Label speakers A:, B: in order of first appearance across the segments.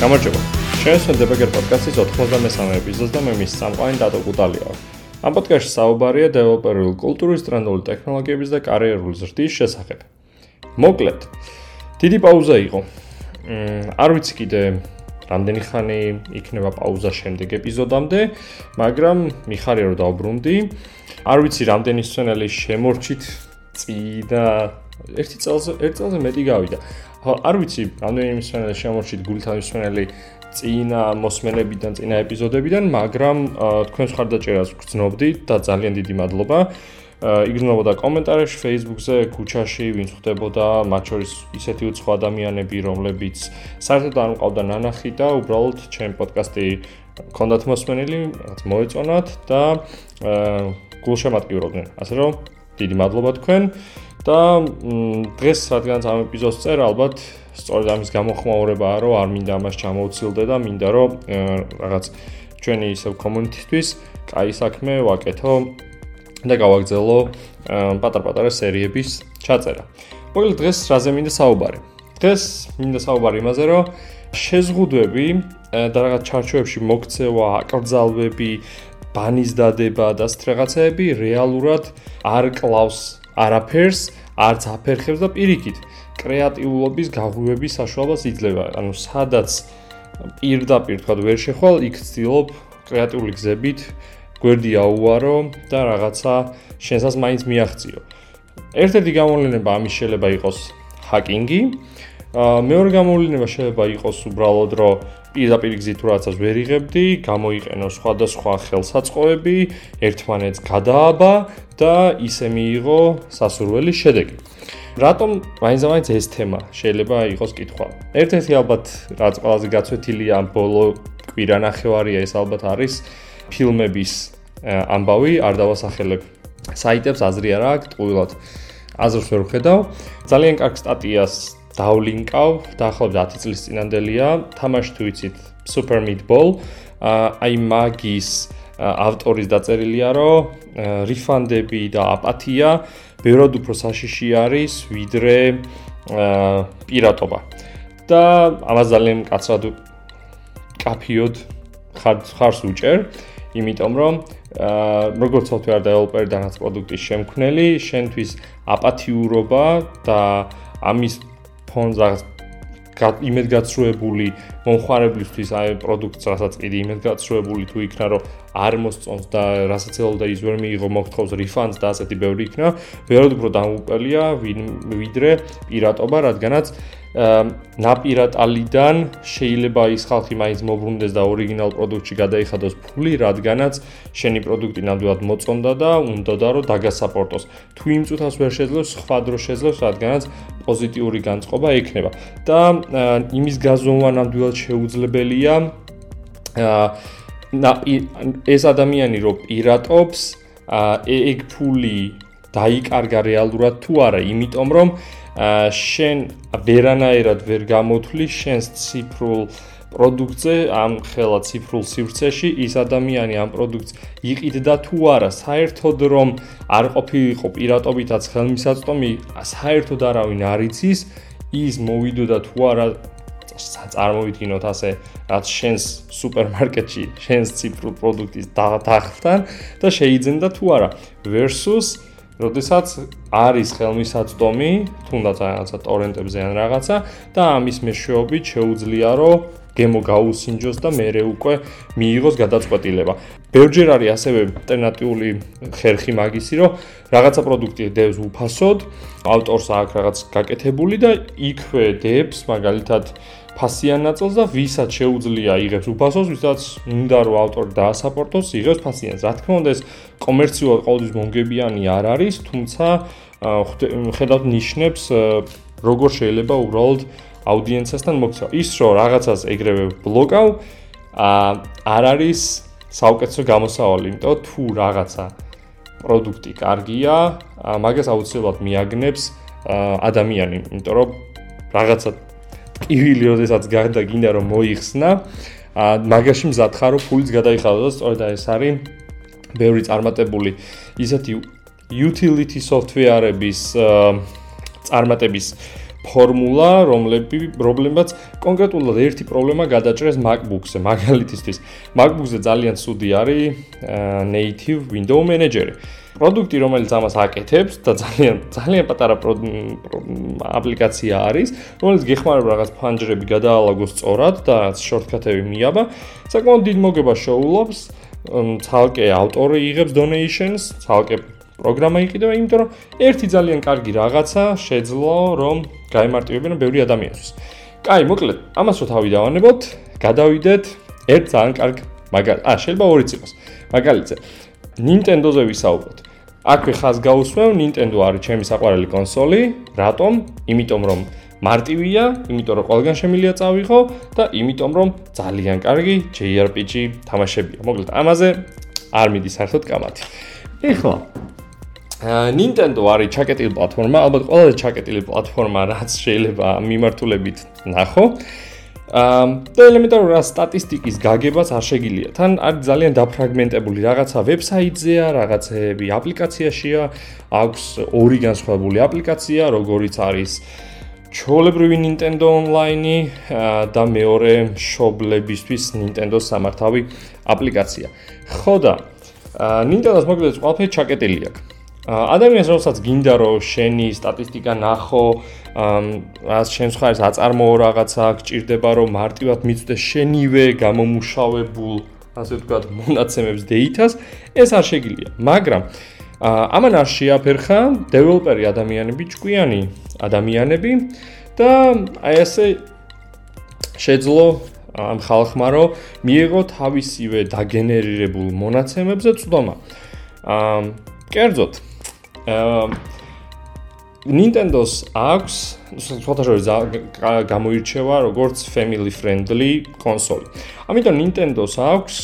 A: გამარჯობა. შენს დებაგერ პოდკასტის 93 ეპიზოდს და მე მის სამყარო დატო კუტალია. ამ პოდკასტში საუბარია დეველოპერული კულტურის, ტრენდული ტექნოლოგიების და კარიერული ზრდის შესახებ. მოკლედ, დიდი პაუზა იყო. მ არ ვიცი კიდე რამდენი ხანი იქნება პაუზა შემდეგ ეპიზოდამდე, მაგრამ მიხარია რომ დავბრუნდი. არ ვიცი რამდენი სცენალი შემორჩით წინა ერთი წელზე, ერთ წელზე მეტი გავიდა. ხო, არ ვიცი რამდენი სცენალი შემორჩით გულთან სცენალი წინა მოსმენებიდან, წინა ეპიზოდებიდან, მაგრამ თქვენს ხარდაჭერას გრძნობდი და ძალიან დიდი მადლობა. იგრძნობოდა კომენტარებში, Facebook-ზე, ქუჩაში, ვინც ხვდებოდა, მათ შორის ისეთი უცხო ადამიანები, რომლებიც საერთოდ არ მყავდა ნანახი და უბრალოდ ჩემ პოდკასტი კონდათ მოსმენილი, რაც მოეწონათ და გულშემატკივრობდნენ. ასე რომ, დიდი მადლობა თქვენ და დღეს რადგანაც ამ ეპიზოდს წერ, ალბათ სწორედ ამის გამოხმაურებაა, რომ არ მინდა ამას ჩამოვცილდე და მინდა რომ რაღაც ჩვენი ისევ კომუნიტისთვის კაი საქმე ვაკეთო და გავაგზავნო პატარ-პატარა სერიების ჩაწერა. მოკლედ დღეს რაზე მინდა საუბარი? დღეს მინდა საუბარი იმაზე, რომ შეზღუდვები და რაღაც ჩარჩოებში მოქცევა, აკრძალვები, ბანის დადება და სხვა რაღაცეები რეალურად არ კლავს არაფერს, არც აფერხებს და პირიქით კრეატიულობის გაღვივების საშუალებას იძლევა. ანუ სადაც პირდაპირ თქვა ვერ შეხვალ, იქ ცდილობ კრეატიული გზებით გვერდი აუარო და რაღაცა შენსაც მაინც მიაღწიო. ერთ-ერთი გამოვლენა ამის შეიძლება იყოს ჰაკინგი. მეორე გამოვლენა შეიძლება იყოს უბრალოდ რომ პირდაპირ გზით თუ რაღაცას ვერ იღებდი, გამოიყენო სხვადასხვა ხელსაწყოები, ერთმანეთს გადააბა და ისე მიიღო სასურველი შედეგი. რატომ მაინც-მაინც ეს თემა შეიძლება იყოს კითხვა. ერთ-ერთი ალბათ რაც ყველაზე გაცვეთილია ამ ბოლო კვირანახევარია ეს ალბათ არის ფილმების ამბავი, არ დავასახელებ საიტებს აზრი არა აქვს, ტყუილად აზრს ვერ ვხედავ. ძალიან კარგ სტატიას დავლინკავ, დაახლოებით 10 წლის წინანდელია, თამაში თუ იცით Super Meatball, აი მაგის ავტორის დაწერილია, რომ რიფანდები და აპათია. ბევრად უფრო საშიში არის ვიდრე პირატობა. და ამას ძალიან კაცად კაფიოდ ხარს უჭერ, იმიტომ რომ როგორც software developer და რაც პროდუქტის შემქმნელი, შენთვის აპათიურობა და ამის ფონზე იმედგაცრუებული მომხარებლისთვის აი პროდუქტს რასაც კიდე იმედგაცრუებული თუ იქნა რომ არ მოსწონს და რასაც ელოდა ის ვერ მიიღო მოგთხოვს რიფანდს და ასეთი ბევრი იქნა. ვეროდ უფრო დამუყელია ვიდრე პირატობა რადგანაც ნაპირატალიდან შეიძლება ის ხალხი მაინც მოbrunდეს და ორიგინალ პროდუქტში გადაიხადოს ფული, რადგანაც შენი პროდუქტი ნამდვილად მოწონდა და უნდადა რომ დაგასაპორტოს. თუ იმ წუთას ვერ შეძლებს, სხვა დროს შეძლებს, რადგანაც პოზიტიური განწყობა ექნება. და იმის გაზომვა ნამდვილად შეუძლებელია აა ეს ადამიანი რო პირატობს, ეგ ფული დაიკარგა რეალურად თუ არა, იმიტომ რომ შენ ვერანაირად ვერ გამოთვლი შენს ციფრულ პროდუქტზე ამ ხელა ციფრულ სივრცეში ის ადამიანი ამ პროდუქტს იყიდდა თუ არა საერთოდ რომ არ ყოფილიყო პირატობითაც ხელმისაწვდომი საერთოდ არავინ არ იცის ის მოვიდოდა თუ არა წარმოვიდგინოთ ასე რაც შენს სუპერმარკეტში შენს ციფრულ პროდუქტის დაღთან და შეიძლება თუ არა versus როდესაც არის ხელმისაწვდომი, თუნდაც რაღაცა ტორენტებზე ან რაღაცა და ამის მეშვეობით შეუძლია რომ გემო გაუსინჯოს და მეરે უკვე მიიღოს გადაწყვეტილება. ბევრჯერ არის ასევე ალტერნატიული ხერხი მაგისი, რომ რაღაცა პროდუქტი დევს უფასოდ, ავტორს აქვს რაღაც გაკეთებული და იქვე დებს მაგალითად ფასიან ნაწილს და ვისაც შეუძლია იღებს უფასოს, ვისაც უნდა რომ ავტორი დაასაპორტოს, იღებს ფასიანს. რა თქმა უნდა, ეს კომერციულად ყოველთვის მომგებიანი არ არის, თუმცა ხედავთ ნიშნებს, როგორ შეიძლება უბრალოდ აუდიენციასთან მოქცევა. ის რომ რაღაცას ეგრევე ბლოკავ, არ არის საუკეთესო გამოსავალი, იმიტომ თუ რაღაცა პროდუქტი კარგია, მაგას აუცილებლად მიაგნებს ადამიანი, იმიტომ რომ რაღაცა კივილი როდესაც გარდა გინდა რომ მოიხსნა ა მაგაში მზად ხარო ფულიც გადაიხადო და სწორედ ეს არის ბევრი წარმატებული ისეთი utility software-ების წარმატების ფორმულა, რომლები პრობლემაც კონკრეტულად ერთი პრობლემა გადაჭრეს MacBook-ზე. მაგალითისთვის, MacBook-ზე ძალიან ცუდი არის native window manager-ი. პროდუქტი, რომელიც ამას აკეთებს და ძალიან ძალიან პატარა აპლიკაცია არის, რომელიც გეხმარება რაღაც ფანჯრები გადაალაგოს სწორად და რაღაც შორტკატები მიაბა, საკმაოდ დიდ მოგებას შეულობს. ცალკე ავტორი იღებს donations, ცალკე პროგრამა იყიდება, იმიტომ რომ ერთი ძალიან კარგი რაღაცა შეძლო, რომ გაიმარტივებინა ბევრი ადამიანისთვის. კაი, მოკლედ, ამას რო თავი დავანებოთ, გადავიდეთ ერთ ძალიან კარგ მაგალითს. აა, შეიძლება ორი წიყოს. მაგალითზე. Nintendo-ზე ვისაუბროთ. აქვე ხას გაუსვევ, Nintendo არის ჩემი საყვარელი კონსოლი. რატომ? იმიტომ რომ მარტივია, იმიტომ რომ ყველგან შემიძლია წავიღო და იმიტომ რომ ძალიან კარგი JRPG თამაშებია. მოკლედ, ამაზე არ მიდის საერთოდ კამათი. ეხლა Nintendo არის ჩაკეტილი პლატფორმა, ალბათ ყველაზე ჩაკეტილი პლატფორმა, რაც შეიძლება მიმართულებით ნახო. აა და ელემენტარული სტატისტიკის გაგებაც არ შეგიძლია. თან არის ძალიან დაფრაგმენტებული რაღაცა ვებსაიტზეა, რაღაცები აპლიკაციაშია, აქვს ორი განსხვავებული აპლიკაცია, როგორიც არის ჩოლებრივი Nintendo Online და მეორე მშობლებისთვის Nintendo სამართავი აპლიკაცია. ხო და Nintendo-ს მოკლედ ყველაფერი ჩაკეტილი აქვს. ადამიანს რომელსაც გინდა რომ შენი სტატისტიკა ნახო, აა შენს ხარეს აწარმოო რაღაცა, გჭირდება რომ მარტივად მიწდეს შენივე გამომუშავებულ, ასე ვთქვათ, მონაცემებს data-ს, ეს არ შეგიძლია. მაგრამ ამან არ შეაფერხა დეველოპერი ადამიანები, ჭკვიანი ადამიანები და აი ესე შეძლო ამ ხალხმა რომ მიიღო თავისივე დაგენერირებულ მონაცემებზე წვდომა. აა კერძოდ Nintendo-ს აქვს სხვათაშორის გამოირჩევა როგორც family friendly კონსოლი. ამიტომ Nintendo-ს აქვს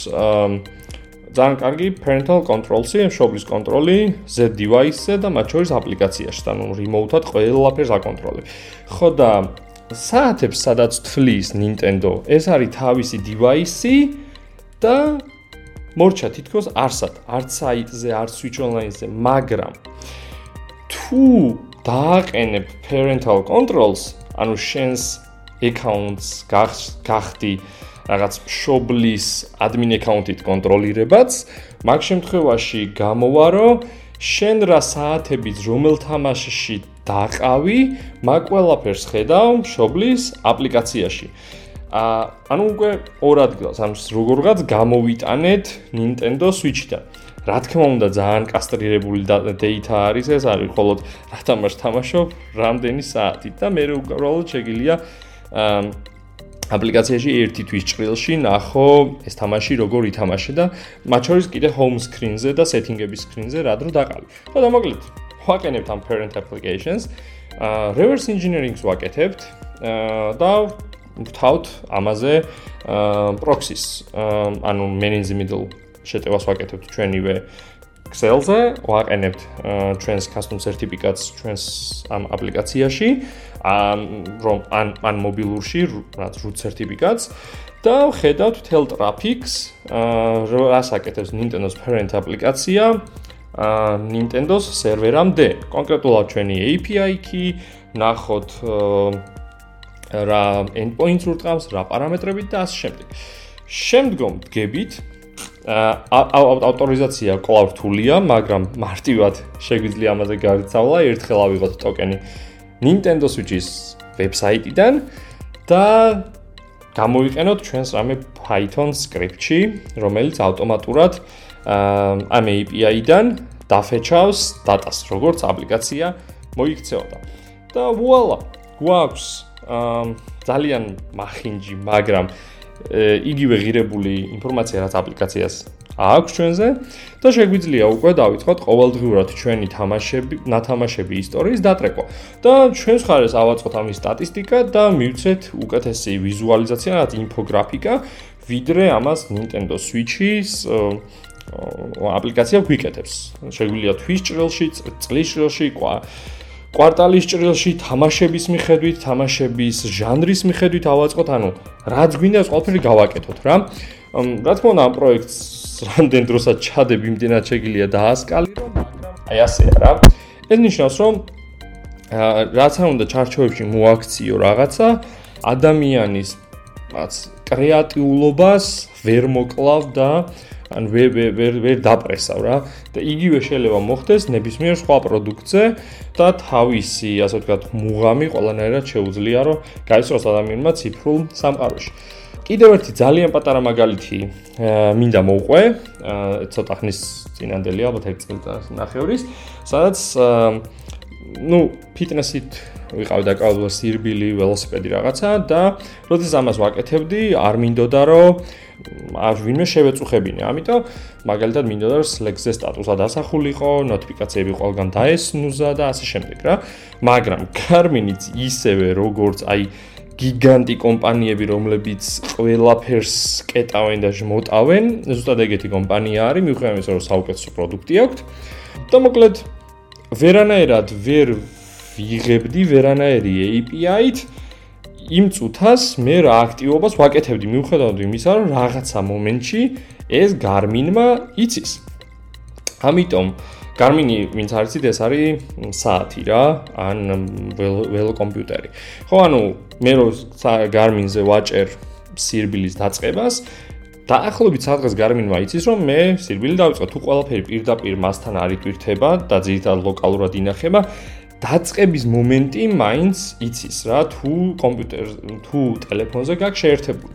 A: ძალიან კარგი parental control-ი, მშობლის კონტროლი Z device-ზე და მათ შორის აპლიკაციაში, ანუ remote-ად ყველაფერს აკონტროლებ. ხო და საათებს სადაც თვლის Nintendo, ეს არის თავისი device-ი და მორჩა თითქოს არსად, არც საიტზე, არც Switch Online-ზე, მაგრამ თუ დააყენებ parental controls, ანუ შენს accounts გახდი რაღაც მშობლის admin account-ით კონტროლირებაც, მაგ შემთხვევაში გამოვარო შენ რა საათებით რომელ თამაშში დაყავი, მაგ ყველაფერს ხედავ მშობლის აპლიკაციაში. აა ანუ უკვე ორ ადგილას, ანუ როგორღაც გამოვიტანეთ Nintendo Switch-დან. რა თქმა უნდა, ძალიან კასტრირებული data არის ეს, არის მხოლოდ რა თამაშს თამაშობ, რამდენი საათი და მე უბრალოდ შეგიძლია აა აპლიკაციაში ერთი თვის ჭრილში ნახო ეს თამაში როგორ ითამაშე და მათ შორის კიდე home screen-ზე და setting-ების screen-ზე რა დრო დაყავი. ხო და მოკლედ, ვაკეთებთ ამ parent applications. აა reverse engineering-ს ვაკეთებთ. და ვთავთ ამაზე proxy-ს, ანუ man in the middle შეტევას ვაკეთებთ ჩვენივე Excel-ზე, ვაყენებთ ჩვენს custom certificates ჩვენს ამ აპლიკაციაში, ან რომ ან ან მობილურში, რაც root certificates და ხედავთ თელ traffic-ს, რას აკეთებს Nintendo-ს parent აპლიკაცია, Nintendo-ს სერვერამდე. კონკრეტულად ჩვენი API-კი, ნახოთ რა endpoint-ს ურტყამს, რა პარამეტრებით და ასე შემდეგ. შემდგომ დგებით ავტორიზაცია კვლავ რთულია, მაგრამ მარტივად შეგვიძლია ამაზე გარიცავლა. ერთხელ ავიღოთ ტოკენი Nintendo Switch-ის ვებსაიტიდან და გამოვიყენოთ ჩვენს რამე Python სკრიპტში, რომელიც ავტომატურად ამ API-დან დაფეჩავს დატას, როგორც აპლიკაცია მოიქცეოდა. და ვუალა, გვაქვს ძალიან მახინჯი, მაგრამ იგივე ღირებული ინფორმაცია რაც აპლიკაციას აქვს ჩვენზე და შეგვიძლია უკვე დავიწყოთ ყოველდღიურად ჩვენი თამაშები, ნათამაშები ისტორიის დატრეკვა. და ჩვენს ხარეს ავაწყოთ ამის სტატისტიკა და მივცეთ უკეთესი ვიზუალიზაცია, რაც ინფოგრაფიკა, ვიდრე ამას Nintendo Switch-ის აპლიკაცია გვიკეთებს. შეგვიძლია თვის ჭრილში, წლის ჭრილში, ყვა კვარტალის ჭრილში თამაშების მიხედვით, თამაშების ჟანრის მიხედვით ავაწყოთ, ანუ რაც გვინდა ეს ყველაფერი გავაკეთოთ რა. რა თქმა უნდა ამ პროექტს რამდენ დროსაც ჩადებ იმდენად შეგიძლია დაასკალირო, მაგრამ აი ასეა რა. ეს ნიშნავს, რომ რაც არ უნდა ჩარჩოებში მოაქციო რაღაცა ადამიანის რაც კრეატიულობას ვერ მოკლავ და ან ვერ ვერ ვერ დაპრესავ რა და იგივე შეიძლება მოხდეს ნებისმიერ სხვა პროდუქტზე და თავისი ასე ვთქვათ მუღამი ყველანაირად შეუძლია რომ გაიცნოს ადამიანმა ციფრულ სამყაროში. კიდევ ერთი ძალიან პატარა მაგალითი მინდა მოვყვე ცოტა ხნის წინანდელი ალბათ ერთ წელს ნახევრის სადაც ну ფიტნესით ვიყავ დაკავებული სირბილი, ველოსიპედი რაღაცა და როდესაც ამას ვაკეთებდი, არ მინდოდა რომ არ ვინმე შევეწუხებინე. ამიტომ მაგალითად მინდოდა რომ Slack-ზე სტატუსა დასახულიყო, ნოტიფიკაციები ყველგან დაესნუზა და ასე შემდეგ რა. მაგრამ Garmin-იც ისევე როგორც აი გიგანტი კომპანიები, რომლებიც ყველაფერს კეტავენ და მოტავენ, ზუსტად ეგეთი კომპანია არის, მიუხედავად იმისა, რომ საუკეთესო პროდუქტი აქვს. და მოკლედ ვერანაირად ვერ ვიღებდი ვერანაირი API-ით იმ წუთას მე რა აქტივობას ვაკეთებდი მიუხედავად იმისა, რომ რაღაცა მომენტში ეს Garmin-მა იცის. ამიტომ Garmin-ი, ვინც არიცით, ეს არის საათი რა, ან ველო კომპიუტერი. ხო, ანუ მე რო Garmin-ზე ვაჭერ სირბილის დაწყებას, დაახლოებით სადღაც Garmin-მა იცის, რომ მე სირბილი დავიწყო, თუ ყველაფერი პირდაპირ მასთან არ იტვირთება და ძირითადად ლოკალურად ინახება, დაწყების მომენტი მაინც იცის რა თუ კომპიუტერ თუ ტელეფონზე გაქვს შეერთებული.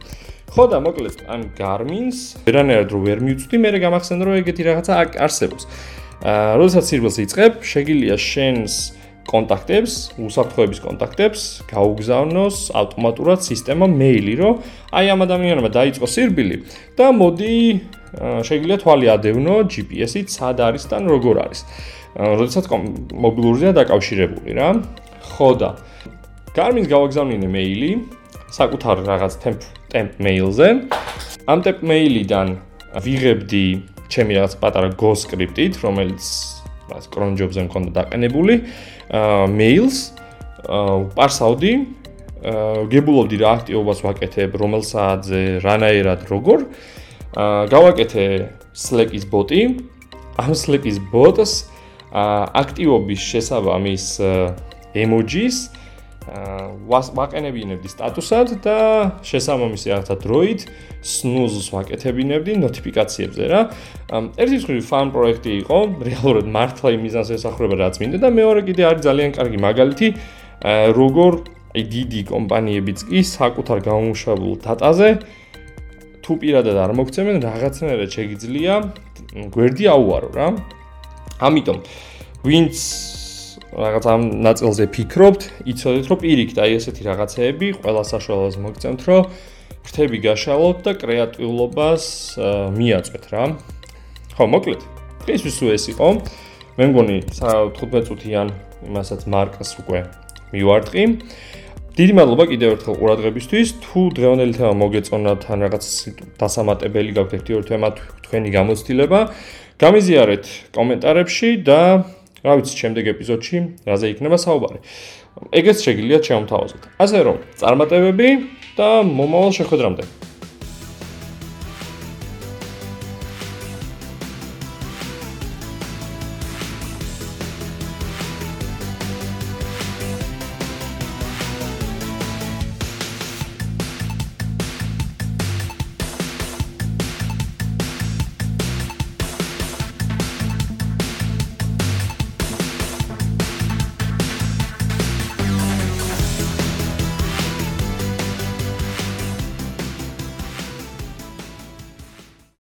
A: ხო და მოკლედ ან Garmin-ს ვერანაირად რო ვერ მივწვდი, მე გამახსენდა რომ ეგეთი რაღაცა არსებობს. აა, როდესაც სირბილს იწყებ, შეგიძლია შენს კონტაქტებს, უსაფრთხოების კონტაქტებს გაუგზავნოს ავტომატურად სისტემა მეილი, რომ აი ამ ადამიანმა დაიწყო სირბილი და მოდი შეგიძლია თვალი ადევნო GPS-ით სად არის და როგორ არის. როდესაც მობილურზეა დაკავშირებული რა. ხო და Garmin-ს გავაგზავნინე მეილი საკუთარ რაღაც temp temp mail-ზე. ამ temp mail-იდან ვიღებდი ჩემი რაღაც პატარა go script-ით, რომელიც მას cron job-ზე მქონდა დაყენებული, აა mail-ს პარსავდი გებულობდი რა აქტივობას ვაკეთებ, რომელ საათზე, რანაირად, როგორ. აა გავაკეთე Slack-ის ბოტი. ამ Slack-ის ბოტს აქტივობის შესაბამის ემოჯის ვაყენებინებდი სტატუსად და შესაბამისი რაღაცა დროით snooze-ს ვაკეთებინებდი ნოტიფიკაციებზე რა. ერთი მხრივ ფან პროექტი იყო, რეალურად მართლა იმ მიზანს ესახურება რაც მინდა და მეორე კიდე არის ძალიან კარგი მაგალითი, როგორ აი დიდი კომპანიებიც კი საკუთარ გამომუშავებულ დატაზე თუ პირადად არ მოგცემენ რაღაცნაირად შეგიძლია გვერდი აუარო რა. ამიტომ ვინც რაღაც ამ ნაწილზე ფიქრობთ, იცოდეთ რომ პირიქით აი ესეთი რაღაცეები ყველა საშუალებას მოგცემთ რომ ფრთები გაშალოთ და კრეატიულობას მიაწვეთ რა. ხო, მოკლედ. დღესთვის ეს იყო. მე მგონი 15 წუთიან იმასაც მარკას უკვე მივარტყი. დიდი მადლობა კიდევ ერთხელ ყურადღებისთვის. თუ დღევანდელი თემა მოგეწონათ ან რაღაც დასამატებელი გაქვთ ერთი ორი თემა თქვენი გამოცდილება, გამიზიარეთ კომენტარებში და რა ვიცი, შემდეგ ეპიზოდში რაზე იქნება საუბარი. ეგეც შეგიძლიათ შემოთავაზოთ. ასე რომ, წარმატებები და მომავალ შეხვედრამდე.